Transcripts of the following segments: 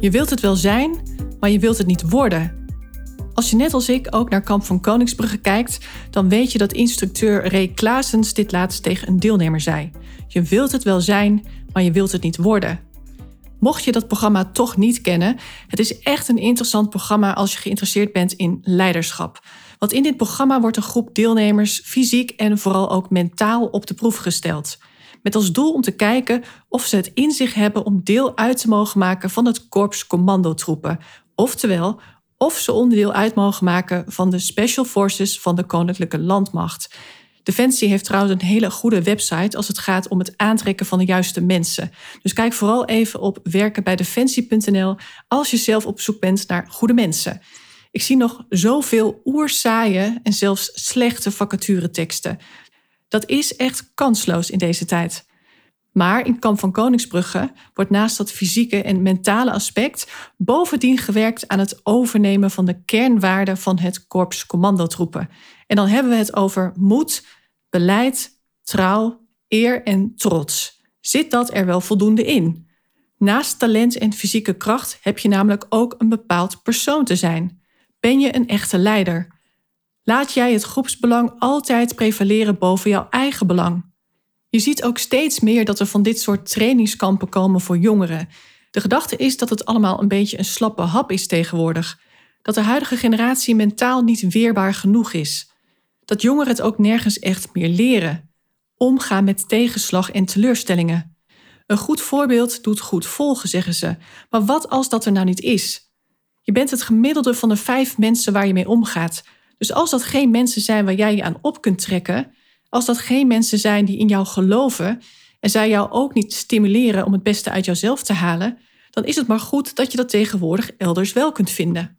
Je wilt het wel zijn, maar je wilt het niet worden. Als je net als ik ook naar Kamp van Koningsbrugge kijkt, dan weet je dat instructeur Ray Klaasens dit laatst tegen een deelnemer zei. Je wilt het wel zijn, maar je wilt het niet worden. Mocht je dat programma toch niet kennen, het is echt een interessant programma als je geïnteresseerd bent in leiderschap. Want in dit programma wordt een groep deelnemers fysiek en vooral ook mentaal op de proef gesteld. Met als doel om te kijken of ze het in zich hebben om deel uit te mogen maken van het korps commandotroepen. Oftewel, of ze onderdeel uit mogen maken van de Special Forces van de Koninklijke Landmacht. Defensie heeft trouwens een hele goede website als het gaat om het aantrekken van de juiste mensen. Dus kijk vooral even op werkenbijdefensie.nl als je zelf op zoek bent naar goede mensen. Ik zie nog zoveel oersaaie en zelfs slechte vacatureteksten. Dat is echt kansloos in deze tijd. Maar in Kamp van Koningsbrugge wordt naast dat fysieke en mentale aspect bovendien gewerkt aan het overnemen van de kernwaarden van het korps commandotroepen. En dan hebben we het over moed, beleid, trouw, eer en trots. Zit dat er wel voldoende in? Naast talent en fysieke kracht heb je namelijk ook een bepaald persoon te zijn. Ben je een echte leider? Laat jij het groepsbelang altijd prevaleren boven jouw eigen belang? Je ziet ook steeds meer dat er van dit soort trainingskampen komen voor jongeren. De gedachte is dat het allemaal een beetje een slappe hap is tegenwoordig. Dat de huidige generatie mentaal niet weerbaar genoeg is. Dat jongeren het ook nergens echt meer leren. Omgaan met tegenslag en teleurstellingen. Een goed voorbeeld doet goed volgen, zeggen ze. Maar wat als dat er nou niet is? Je bent het gemiddelde van de vijf mensen waar je mee omgaat. Dus als dat geen mensen zijn waar jij je aan op kunt trekken, als dat geen mensen zijn die in jou geloven en zij jou ook niet stimuleren om het beste uit jouzelf te halen, dan is het maar goed dat je dat tegenwoordig elders wel kunt vinden.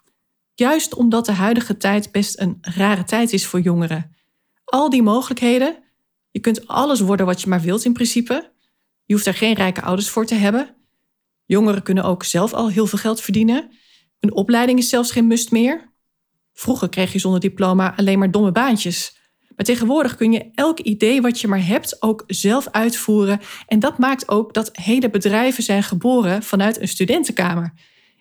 Juist omdat de huidige tijd best een rare tijd is voor jongeren. Al die mogelijkheden, je kunt alles worden wat je maar wilt in principe. Je hoeft er geen rijke ouders voor te hebben. Jongeren kunnen ook zelf al heel veel geld verdienen. Een opleiding is zelfs geen must meer. Vroeger kreeg je zonder diploma alleen maar domme baantjes. Maar tegenwoordig kun je elk idee wat je maar hebt ook zelf uitvoeren. En dat maakt ook dat hele bedrijven zijn geboren vanuit een studentenkamer.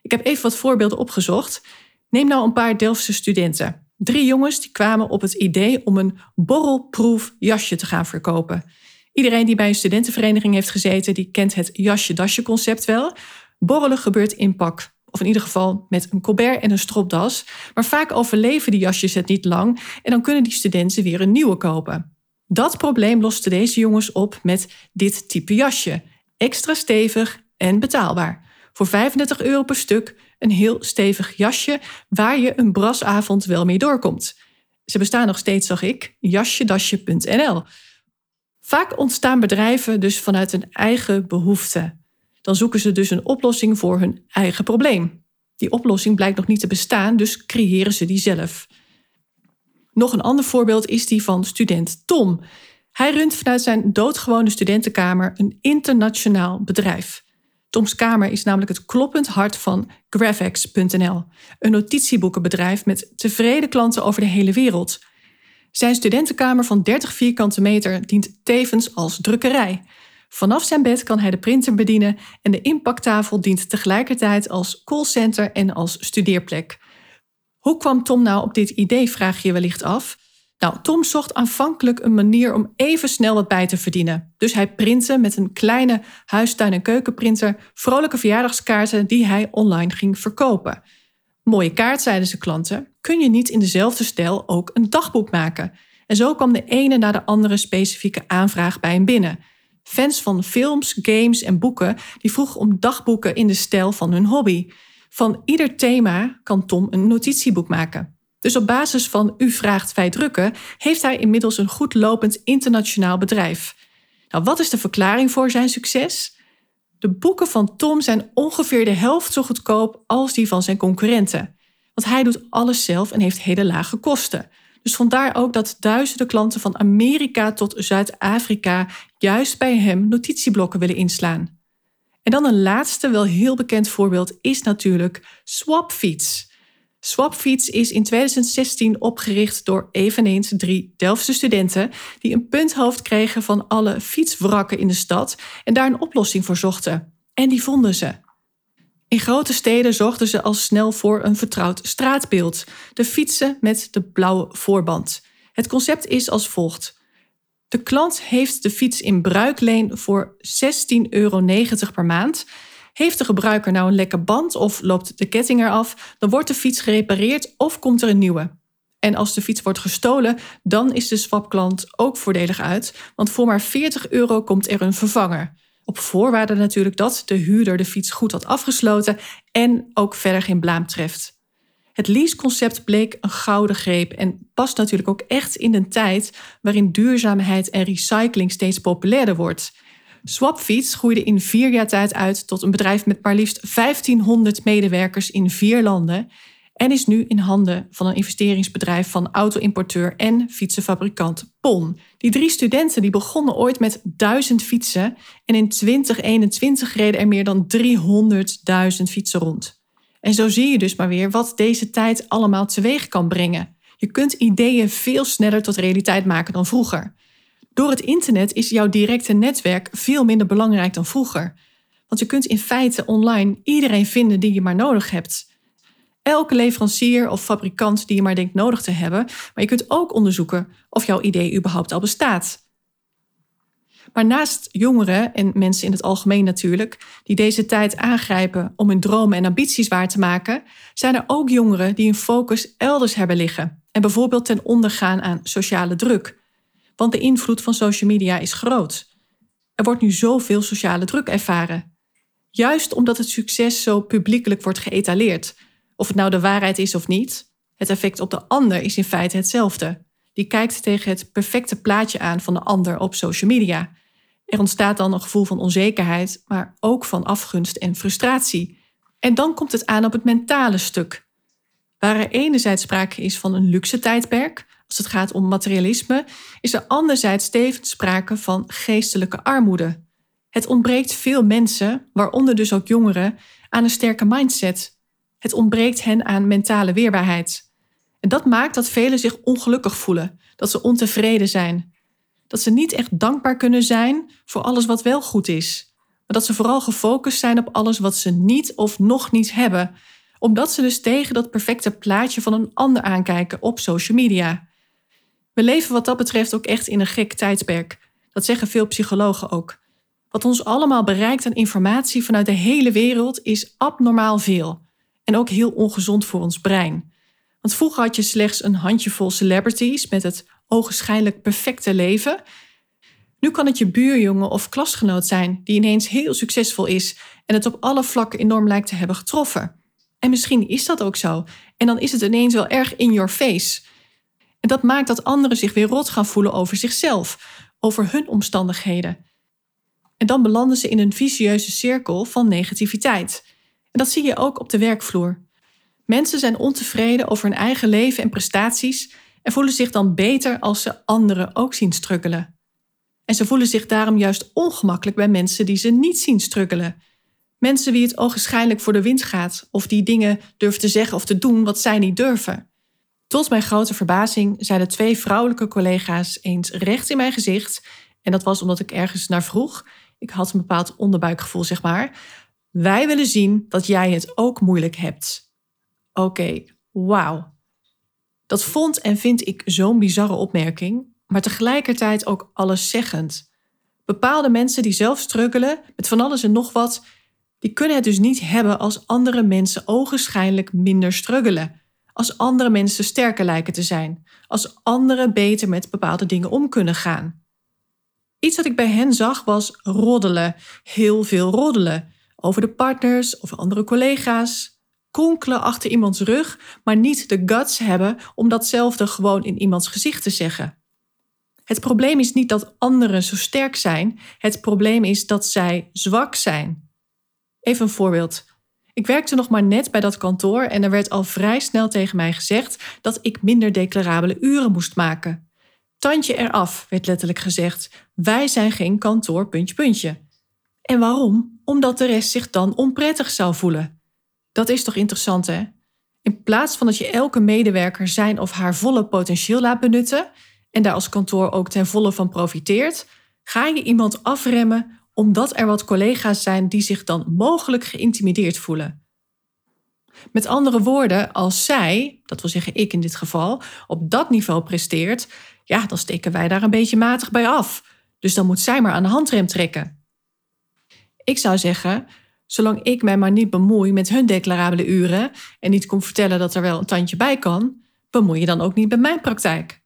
Ik heb even wat voorbeelden opgezocht. Neem nou een paar Delftse studenten. Drie jongens die kwamen op het idee om een borrelproef jasje te gaan verkopen. Iedereen die bij een studentenvereniging heeft gezeten, die kent het jasje-dasje concept wel. Borrelen gebeurt in pak. Of in ieder geval met een colbert en een stropdas. Maar vaak overleven die jasjes het niet lang en dan kunnen die studenten weer een nieuwe kopen. Dat probleem losten deze jongens op met dit type jasje. Extra stevig en betaalbaar. Voor 35 euro per stuk een heel stevig jasje waar je een brasavond wel mee doorkomt. Ze bestaan nog steeds, zag ik, jasjedasje.nl. Vaak ontstaan bedrijven dus vanuit een eigen behoefte dan zoeken ze dus een oplossing voor hun eigen probleem. Die oplossing blijkt nog niet te bestaan, dus creëren ze die zelf. Nog een ander voorbeeld is die van student Tom. Hij runt vanuit zijn doodgewone studentenkamer een internationaal bedrijf. Toms Kamer is namelijk het kloppend hart van Graphics.nl, een notitieboekenbedrijf met tevreden klanten over de hele wereld. Zijn studentenkamer van 30 vierkante meter dient tevens als drukkerij. Vanaf zijn bed kan hij de printer bedienen en de inpaktafel dient tegelijkertijd als callcenter en als studeerplek. Hoe kwam Tom nou op dit idee, vraag je wellicht af. Nou, Tom zocht aanvankelijk een manier om even snel wat bij te verdienen. Dus hij printte met een kleine huistuin- en keukenprinter vrolijke verjaardagskaarten die hij online ging verkopen. Mooie kaart, zeiden zijn klanten. Kun je niet in dezelfde stijl ook een dagboek maken? En zo kwam de ene na de andere specifieke aanvraag bij hem binnen. Fans van films, games en boeken die vroegen om dagboeken in de stijl van hun hobby. Van ieder thema kan Tom een notitieboek maken. Dus op basis van U vraagt wij drukken heeft hij inmiddels een goed lopend internationaal bedrijf. Nou, wat is de verklaring voor zijn succes? De boeken van Tom zijn ongeveer de helft zo goedkoop als die van zijn concurrenten. Want hij doet alles zelf en heeft hele lage kosten. Dus vandaar ook dat duizenden klanten van Amerika tot Zuid-Afrika juist bij hem notitieblokken willen inslaan. En dan een laatste, wel heel bekend voorbeeld, is natuurlijk Swapfiets. Swapfiets is in 2016 opgericht door eveneens drie Delftse studenten die een punthoofd kregen van alle fietswrakken in de stad en daar een oplossing voor zochten. En die vonden ze. In grote steden zorgden ze al snel voor een vertrouwd straatbeeld: de fietsen met de blauwe voorband. Het concept is als volgt. De klant heeft de fiets in bruikleen voor 16,90 euro per maand heeft de gebruiker nou een lekke band of loopt de ketting eraf, dan wordt de fiets gerepareerd of komt er een nieuwe. En als de fiets wordt gestolen, dan is de swapklant ook voordelig uit, want voor maar 40 euro komt er een vervanger. Op voorwaarde natuurlijk dat de huurder de fiets goed had afgesloten en ook verder geen blaam treft. Het leaseconcept bleek een gouden greep en past natuurlijk ook echt in een tijd waarin duurzaamheid en recycling steeds populairder wordt. Swapfiets groeide in vier jaar tijd uit tot een bedrijf met maar liefst 1500 medewerkers in vier landen en is nu in handen van een investeringsbedrijf van auto-importeur en fietsenfabrikant PON. Die drie studenten die begonnen ooit met 1000 fietsen en in 2021 reden er meer dan 300.000 fietsen rond. En zo zie je dus maar weer wat deze tijd allemaal teweeg kan brengen. Je kunt ideeën veel sneller tot realiteit maken dan vroeger. Door het internet is jouw directe netwerk veel minder belangrijk dan vroeger. Want je kunt in feite online iedereen vinden die je maar nodig hebt. Elke leverancier of fabrikant die je maar denkt nodig te hebben, maar je kunt ook onderzoeken of jouw idee überhaupt al bestaat. Maar naast jongeren en mensen in het algemeen natuurlijk, die deze tijd aangrijpen om hun dromen en ambities waar te maken, zijn er ook jongeren die hun focus elders hebben liggen en bijvoorbeeld ten onder gaan aan sociale druk want de invloed van social media is groot. Er wordt nu zoveel sociale druk ervaren. Juist omdat het succes zo publiekelijk wordt geëtaleerd. Of het nou de waarheid is of niet, het effect op de ander is in feite hetzelfde. Die kijkt tegen het perfecte plaatje aan van de ander op social media. Er ontstaat dan een gevoel van onzekerheid, maar ook van afgunst en frustratie. En dan komt het aan op het mentale stuk. Waar er enerzijds sprake is van een luxe tijdperk, als het gaat om materialisme, is er anderzijds tevens sprake van geestelijke armoede. Het ontbreekt veel mensen, waaronder dus ook jongeren, aan een sterke mindset. Het ontbreekt hen aan mentale weerbaarheid. En dat maakt dat velen zich ongelukkig voelen, dat ze ontevreden zijn, dat ze niet echt dankbaar kunnen zijn voor alles wat wel goed is, maar dat ze vooral gefocust zijn op alles wat ze niet of nog niet hebben, omdat ze dus tegen dat perfecte plaatje van een ander aankijken op social media. We leven wat dat betreft ook echt in een gek tijdperk. Dat zeggen veel psychologen ook. Wat ons allemaal bereikt aan informatie vanuit de hele wereld is abnormaal veel. En ook heel ongezond voor ons brein. Want vroeger had je slechts een handjevol celebrities met het ogenschijnlijk perfecte leven. Nu kan het je buurjongen of klasgenoot zijn die ineens heel succesvol is en het op alle vlakken enorm lijkt te hebben getroffen. En misschien is dat ook zo. En dan is het ineens wel erg in your face. En dat maakt dat anderen zich weer rot gaan voelen over zichzelf, over hun omstandigheden. En dan belanden ze in een vicieuze cirkel van negativiteit. En dat zie je ook op de werkvloer. Mensen zijn ontevreden over hun eigen leven en prestaties en voelen zich dan beter als ze anderen ook zien struggelen. En ze voelen zich daarom juist ongemakkelijk bij mensen die ze niet zien struggelen. Mensen wie het ogenschijnlijk voor de wind gaat of die dingen durven te zeggen of te doen wat zij niet durven. Tot mijn grote verbazing zeiden twee vrouwelijke collega's eens recht in mijn gezicht. En dat was omdat ik ergens naar vroeg. Ik had een bepaald onderbuikgevoel, zeg maar. Wij willen zien dat jij het ook moeilijk hebt. Oké, wauw. Dat vond en vind ik zo'n bizarre opmerking, maar tegelijkertijd ook alleszeggend. Bepaalde mensen die zelf struggelen met van alles en nog wat, die kunnen het dus niet hebben als andere mensen ogenschijnlijk minder struggelen als andere mensen sterker lijken te zijn, als anderen beter met bepaalde dingen om kunnen gaan. Iets wat ik bij hen zag was roddelen, heel veel roddelen, over de partners of andere collega's, konkelen achter iemands rug, maar niet de guts hebben om datzelfde gewoon in iemands gezicht te zeggen. Het probleem is niet dat anderen zo sterk zijn, het probleem is dat zij zwak zijn. Even een voorbeeld. Ik werkte nog maar net bij dat kantoor en er werd al vrij snel tegen mij gezegd dat ik minder declarabele uren moest maken. Tandje eraf, werd letterlijk gezegd. Wij zijn geen kantoor, puntje, puntje. En waarom? Omdat de rest zich dan onprettig zou voelen. Dat is toch interessant, hè? In plaats van dat je elke medewerker zijn of haar volle potentieel laat benutten en daar als kantoor ook ten volle van profiteert, ga je iemand afremmen omdat er wat collega's zijn die zich dan mogelijk geïntimideerd voelen. Met andere woorden, als zij, dat wil zeggen ik in dit geval, op dat niveau presteert, ja, dan steken wij daar een beetje matig bij af. Dus dan moet zij maar aan de handrem trekken. Ik zou zeggen, zolang ik mij maar niet bemoei met hun declarabele uren en niet kom vertellen dat er wel een tandje bij kan, bemoei je dan ook niet bij mijn praktijk.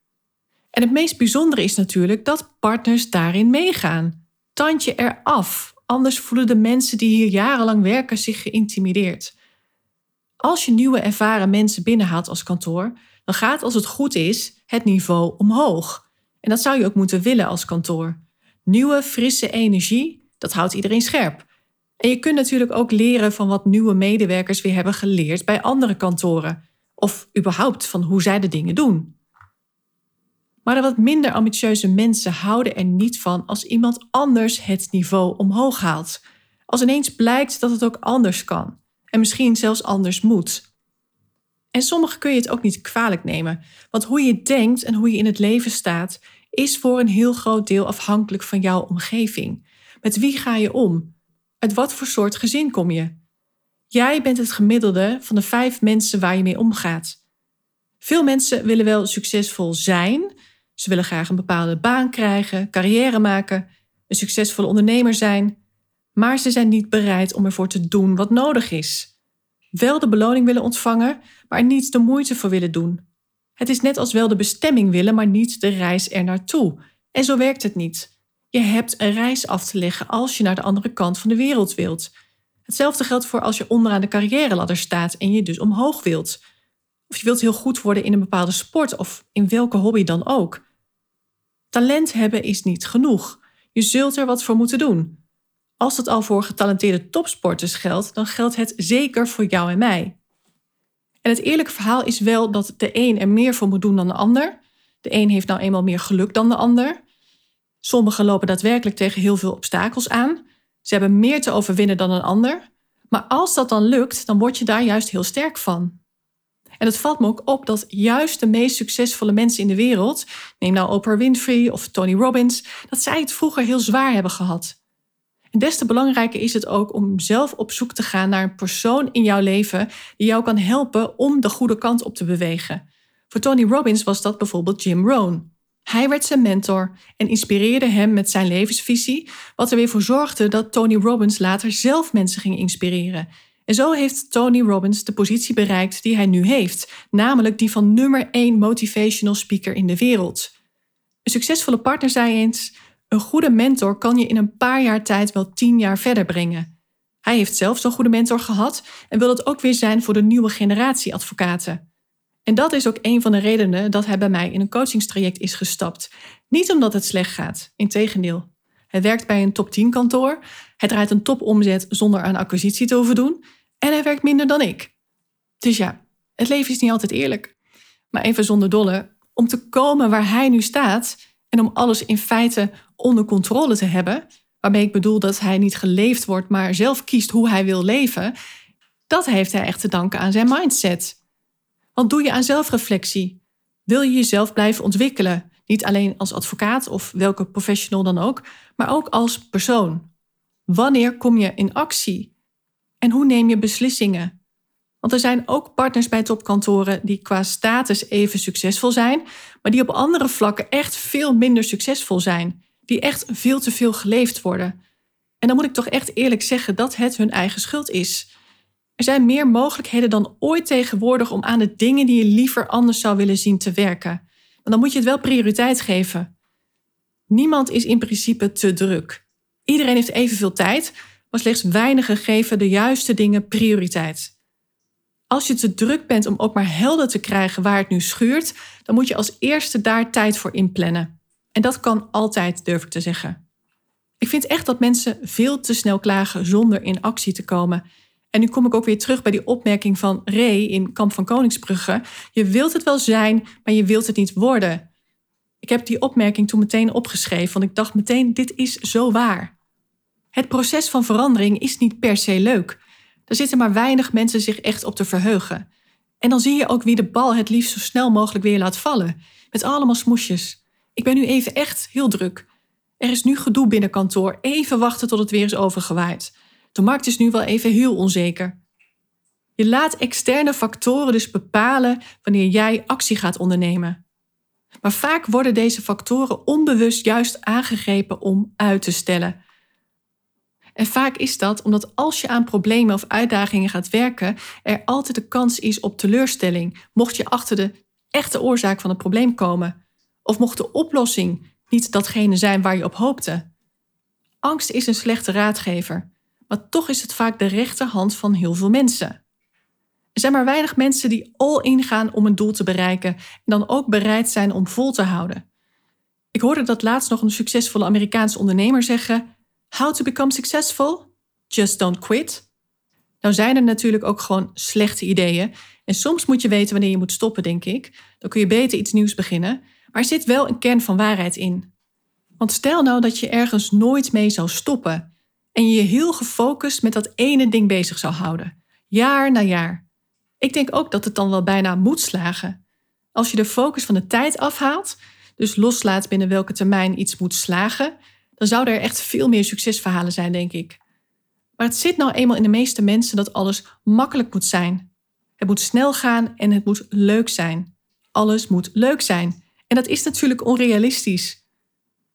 En het meest bijzondere is natuurlijk dat partners daarin meegaan. Tandje eraf, anders voelen de mensen die hier jarenlang werken zich geïntimideerd. Als je nieuwe ervaren mensen binnenhaalt als kantoor, dan gaat als het goed is het niveau omhoog. En dat zou je ook moeten willen als kantoor. Nieuwe, frisse energie, dat houdt iedereen scherp. En je kunt natuurlijk ook leren van wat nieuwe medewerkers weer hebben geleerd bij andere kantoren. Of überhaupt van hoe zij de dingen doen. Maar de wat minder ambitieuze mensen houden er niet van als iemand anders het niveau omhoog haalt. Als ineens blijkt dat het ook anders kan. En misschien zelfs anders moet. En sommigen kun je het ook niet kwalijk nemen. Want hoe je denkt en hoe je in het leven staat, is voor een heel groot deel afhankelijk van jouw omgeving. Met wie ga je om? Uit wat voor soort gezin kom je? Jij bent het gemiddelde van de vijf mensen waar je mee omgaat. Veel mensen willen wel succesvol zijn. Ze willen graag een bepaalde baan krijgen, carrière maken, een succesvolle ondernemer zijn. Maar ze zijn niet bereid om ervoor te doen wat nodig is. Wel de beloning willen ontvangen, maar niet de moeite voor willen doen. Het is net als wel de bestemming willen, maar niet de reis er naartoe. En zo werkt het niet. Je hebt een reis af te leggen als je naar de andere kant van de wereld wilt. Hetzelfde geldt voor als je onderaan de carrière staat en je dus omhoog wilt. Of je wilt heel goed worden in een bepaalde sport of in welke hobby dan ook. Talent hebben is niet genoeg. Je zult er wat voor moeten doen. Als dat al voor getalenteerde topsporters geldt, dan geldt het zeker voor jou en mij. En het eerlijke verhaal is wel dat de een er meer voor moet doen dan de ander. De een heeft nou eenmaal meer geluk dan de ander. Sommigen lopen daadwerkelijk tegen heel veel obstakels aan. Ze hebben meer te overwinnen dan een ander. Maar als dat dan lukt, dan word je daar juist heel sterk van. En het valt me ook op dat juist de meest succesvolle mensen in de wereld, neem nou Oprah Winfrey of Tony Robbins, dat zij het vroeger heel zwaar hebben gehad. En des te belangrijker is het ook om zelf op zoek te gaan naar een persoon in jouw leven die jou kan helpen om de goede kant op te bewegen. Voor Tony Robbins was dat bijvoorbeeld Jim Rohn. Hij werd zijn mentor en inspireerde hem met zijn levensvisie, wat er weer voor zorgde dat Tony Robbins later zelf mensen ging inspireren. En zo heeft Tony Robbins de positie bereikt die hij nu heeft, namelijk die van nummer 1 motivational speaker in de wereld. Een succesvolle partner zei eens: Een goede mentor kan je in een paar jaar tijd wel tien jaar verder brengen. Hij heeft zelf zo'n goede mentor gehad en wil dat ook weer zijn voor de nieuwe generatie advocaten. En dat is ook een van de redenen dat hij bij mij in een coachingstraject is gestapt. Niet omdat het slecht gaat, integendeel. Hij werkt bij een top 10 kantoor, hij draait een topomzet zonder aan acquisitie te hoeven doen en hij werkt minder dan ik. Dus ja, het leven is niet altijd eerlijk. Maar even zonder dolle, om te komen waar hij nu staat en om alles in feite onder controle te hebben, waarmee ik bedoel dat hij niet geleefd wordt, maar zelf kiest hoe hij wil leven, dat heeft hij echt te danken aan zijn mindset. Want doe je aan zelfreflectie? Wil je jezelf blijven ontwikkelen? Niet alleen als advocaat of welke professional dan ook, maar ook als persoon. Wanneer kom je in actie? En hoe neem je beslissingen? Want er zijn ook partners bij topkantoren die qua status even succesvol zijn, maar die op andere vlakken echt veel minder succesvol zijn. Die echt veel te veel geleefd worden. En dan moet ik toch echt eerlijk zeggen dat het hun eigen schuld is. Er zijn meer mogelijkheden dan ooit tegenwoordig om aan de dingen die je liever anders zou willen zien te werken. Maar dan moet je het wel prioriteit geven. Niemand is in principe te druk. Iedereen heeft evenveel tijd, maar slechts weinigen geven de juiste dingen prioriteit. Als je te druk bent om ook maar helder te krijgen waar het nu schuurt, dan moet je als eerste daar tijd voor inplannen. En dat kan altijd, durf ik te zeggen. Ik vind echt dat mensen veel te snel klagen zonder in actie te komen. En nu kom ik ook weer terug bij die opmerking van Ray in Kamp van Koningsbrugge. Je wilt het wel zijn, maar je wilt het niet worden. Ik heb die opmerking toen meteen opgeschreven, want ik dacht meteen, dit is zo waar. Het proces van verandering is niet per se leuk. Er zitten maar weinig mensen zich echt op te verheugen. En dan zie je ook wie de bal het liefst zo snel mogelijk weer laat vallen. Met allemaal smoesjes. Ik ben nu even echt heel druk. Er is nu gedoe binnen kantoor. Even wachten tot het weer is overgewaaid. De markt is nu wel even heel onzeker. Je laat externe factoren dus bepalen wanneer jij actie gaat ondernemen. Maar vaak worden deze factoren onbewust juist aangegrepen om uit te stellen. En vaak is dat omdat als je aan problemen of uitdagingen gaat werken, er altijd de kans is op teleurstelling, mocht je achter de echte oorzaak van het probleem komen. Of mocht de oplossing niet datgene zijn waar je op hoopte. Angst is een slechte raadgever, maar toch is het vaak de rechterhand van heel veel mensen. Er zijn maar weinig mensen die all in gaan om een doel te bereiken en dan ook bereid zijn om vol te houden. Ik hoorde dat laatst nog een succesvolle Amerikaanse ondernemer zeggen: How to become successful? Just don't quit. Nou zijn er natuurlijk ook gewoon slechte ideeën. En soms moet je weten wanneer je moet stoppen, denk ik. Dan kun je beter iets nieuws beginnen. Maar er zit wel een kern van waarheid in. Want stel nou dat je ergens nooit mee zou stoppen en je je heel gefocust met dat ene ding bezig zou houden, jaar na jaar. Ik denk ook dat het dan wel bijna moet slagen. Als je de focus van de tijd afhaalt, dus loslaat binnen welke termijn iets moet slagen, dan zouden er echt veel meer succesverhalen zijn, denk ik. Maar het zit nou eenmaal in de meeste mensen dat alles makkelijk moet zijn. Het moet snel gaan en het moet leuk zijn. Alles moet leuk zijn. En dat is natuurlijk onrealistisch.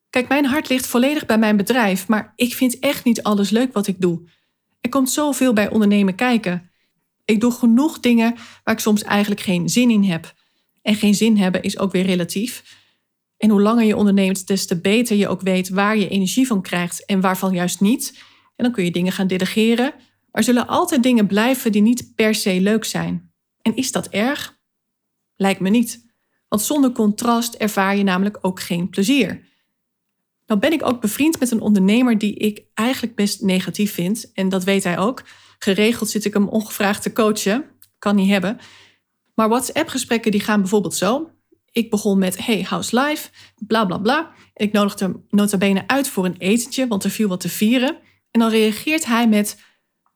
Kijk, mijn hart ligt volledig bij mijn bedrijf, maar ik vind echt niet alles leuk wat ik doe. Er komt zoveel bij ondernemen kijken. Ik doe genoeg dingen waar ik soms eigenlijk geen zin in heb. En geen zin hebben is ook weer relatief. En hoe langer je onderneemt, des te beter je ook weet waar je energie van krijgt en waarvan juist niet. En dan kun je dingen gaan delegeren. Er zullen altijd dingen blijven die niet per se leuk zijn. En is dat erg? Lijkt me niet. Want zonder contrast ervaar je namelijk ook geen plezier. Nou ben ik ook bevriend met een ondernemer die ik eigenlijk best negatief vind. En dat weet hij ook. Geregeld zit ik hem ongevraagd te coachen. Kan niet hebben. Maar WhatsApp-gesprekken die gaan bijvoorbeeld zo. Ik begon met, hey, how's life? Bla, bla, bla. Ik nodigde hem nota bene uit voor een etentje, want er viel wat te vieren. En dan reageert hij met,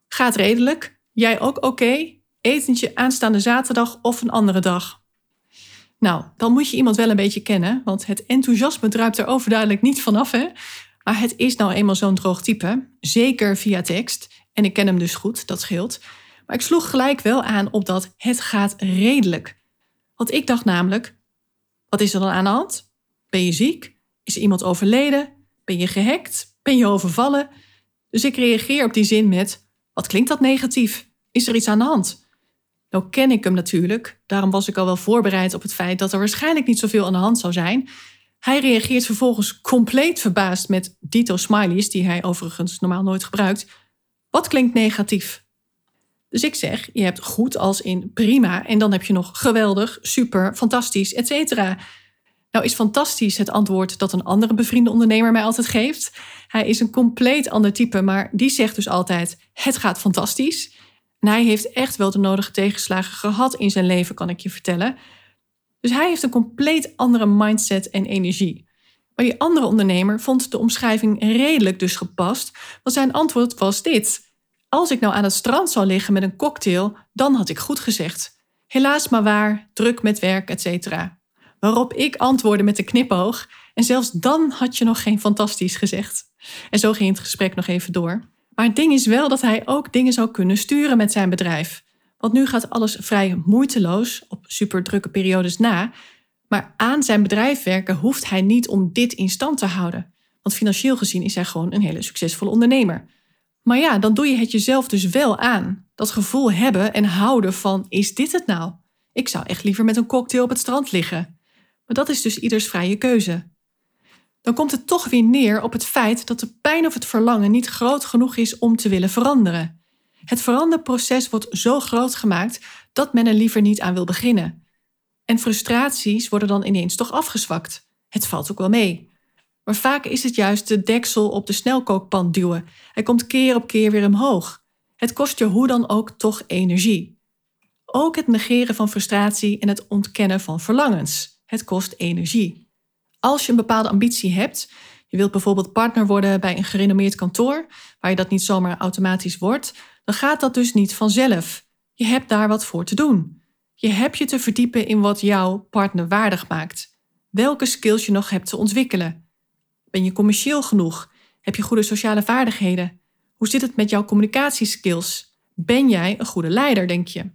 gaat redelijk. Jij ook oké? Etentje aanstaande zaterdag of een andere dag. Nou, dan moet je iemand wel een beetje kennen, want het enthousiasme druipt er overduidelijk niet vanaf. Hè? Maar het is nou eenmaal zo'n droog type, zeker via tekst. En ik ken hem dus goed, dat scheelt. Maar ik sloeg gelijk wel aan op dat het gaat redelijk. Want ik dacht namelijk, wat is er dan aan de hand? Ben je ziek? Is iemand overleden? Ben je gehackt? Ben je overvallen? Dus ik reageer op die zin met, wat klinkt dat negatief? Is er iets aan de hand? Nou ken ik hem natuurlijk, daarom was ik al wel voorbereid op het feit dat er waarschijnlijk niet zoveel aan de hand zou zijn. Hij reageert vervolgens compleet verbaasd met dito smileys, die hij overigens normaal nooit gebruikt. Wat klinkt negatief? Dus ik zeg, je hebt goed als in prima en dan heb je nog geweldig, super, fantastisch, etc. Nou is fantastisch het antwoord dat een andere bevriende ondernemer mij altijd geeft. Hij is een compleet ander type, maar die zegt dus altijd: het gaat fantastisch. En hij heeft echt wel de nodige tegenslagen gehad in zijn leven, kan ik je vertellen. Dus hij heeft een compleet andere mindset en energie. Maar die andere ondernemer vond de omschrijving redelijk dus gepast, want zijn antwoord was dit. Als ik nou aan het strand zou liggen met een cocktail, dan had ik goed gezegd. Helaas maar waar, druk met werk, etc. Waarop ik antwoordde met een knipoog. En zelfs dan had je nog geen fantastisch gezegd. En zo ging het gesprek nog even door. Maar het ding is wel dat hij ook dingen zou kunnen sturen met zijn bedrijf. Want nu gaat alles vrij moeiteloos, op super drukke periodes na. Maar aan zijn bedrijf werken hoeft hij niet om dit in stand te houden. Want financieel gezien is hij gewoon een hele succesvolle ondernemer. Maar ja, dan doe je het jezelf dus wel aan. Dat gevoel hebben en houden van: is dit het nou? Ik zou echt liever met een cocktail op het strand liggen. Maar dat is dus ieders vrije keuze dan komt het toch weer neer op het feit dat de pijn of het verlangen niet groot genoeg is om te willen veranderen. Het veranderproces wordt zo groot gemaakt dat men er liever niet aan wil beginnen. En frustraties worden dan ineens toch afgezwakt. Het valt ook wel mee. Maar vaak is het juist de deksel op de snelkookpan duwen. Hij komt keer op keer weer omhoog. Het kost je hoe dan ook toch energie. Ook het negeren van frustratie en het ontkennen van verlangens. Het kost energie. Als je een bepaalde ambitie hebt, je wilt bijvoorbeeld partner worden bij een gerenommeerd kantoor, waar je dat niet zomaar automatisch wordt, dan gaat dat dus niet vanzelf. Je hebt daar wat voor te doen. Je hebt je te verdiepen in wat jouw partner waardig maakt. Welke skills je nog hebt te ontwikkelen. Ben je commercieel genoeg? Heb je goede sociale vaardigheden? Hoe zit het met jouw communicatieskills? Ben jij een goede leider, denk je?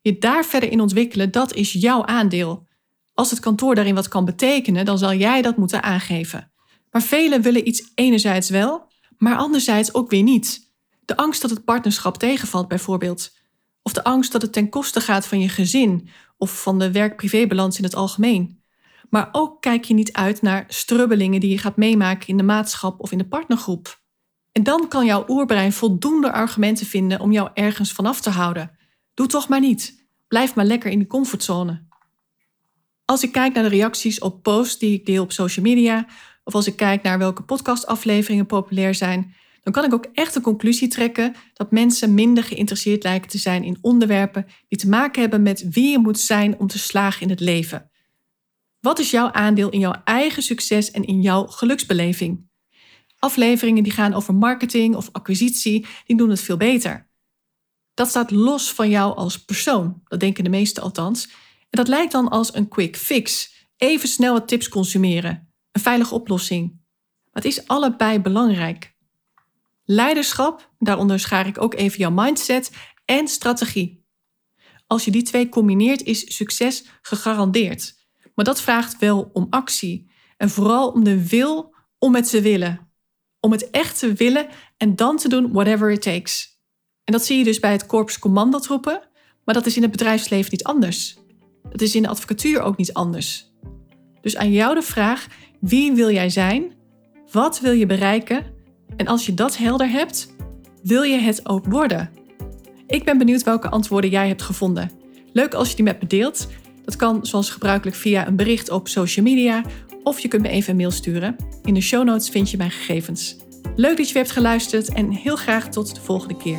Je daar verder in ontwikkelen, dat is jouw aandeel. Als het kantoor daarin wat kan betekenen, dan zal jij dat moeten aangeven. Maar velen willen iets enerzijds wel, maar anderzijds ook weer niet. De angst dat het partnerschap tegenvalt, bijvoorbeeld. Of de angst dat het ten koste gaat van je gezin of van de werk-privébalans in het algemeen. Maar ook kijk je niet uit naar strubbelingen die je gaat meemaken in de maatschap of in de partnergroep. En dan kan jouw oerbrein voldoende argumenten vinden om jou ergens vanaf te houden. Doe toch maar niet. Blijf maar lekker in de comfortzone. Als ik kijk naar de reacties op posts die ik deel op social media, of als ik kijk naar welke podcastafleveringen populair zijn, dan kan ik ook echt de conclusie trekken dat mensen minder geïnteresseerd lijken te zijn in onderwerpen die te maken hebben met wie je moet zijn om te slagen in het leven. Wat is jouw aandeel in jouw eigen succes en in jouw geluksbeleving? Afleveringen die gaan over marketing of acquisitie, die doen het veel beter. Dat staat los van jou als persoon, dat denken de meesten althans. Dat lijkt dan als een quick fix. Even snel wat tips consumeren. Een veilige oplossing. Maar het is allebei belangrijk. Leiderschap, daaronder schaar ik ook even jouw mindset en strategie. Als je die twee combineert, is succes gegarandeerd. Maar dat vraagt wel om actie. En vooral om de wil om het te willen. Om het echt te willen en dan te doen whatever it takes. En dat zie je dus bij het korps commandotroepen, maar dat is in het bedrijfsleven niet anders. Dat is in de advocatuur ook niet anders. Dus aan jou de vraag: wie wil jij zijn? Wat wil je bereiken? En als je dat helder hebt, wil je het ook worden? Ik ben benieuwd welke antwoorden jij hebt gevonden. Leuk als je die met me deelt. Dat kan zoals gebruikelijk via een bericht op social media of je kunt me even een mail sturen. In de show notes vind je mijn gegevens. Leuk dat je hebt geluisterd en heel graag tot de volgende keer.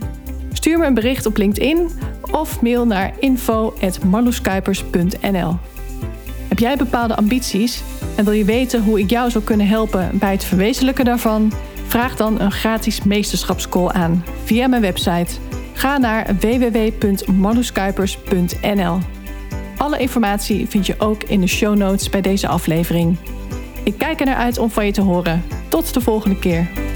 Stuur me een bericht op LinkedIn of mail naar info.marloeskuipers.nl. Heb jij bepaalde ambities en wil je weten hoe ik jou zou kunnen helpen bij het verwezenlijken daarvan? Vraag dan een gratis meesterschapscall aan via mijn website. Ga naar www.marloeskuipers.nl. Alle informatie vind je ook in de show notes bij deze aflevering. Ik kijk er naar uit om van je te horen. Tot de volgende keer.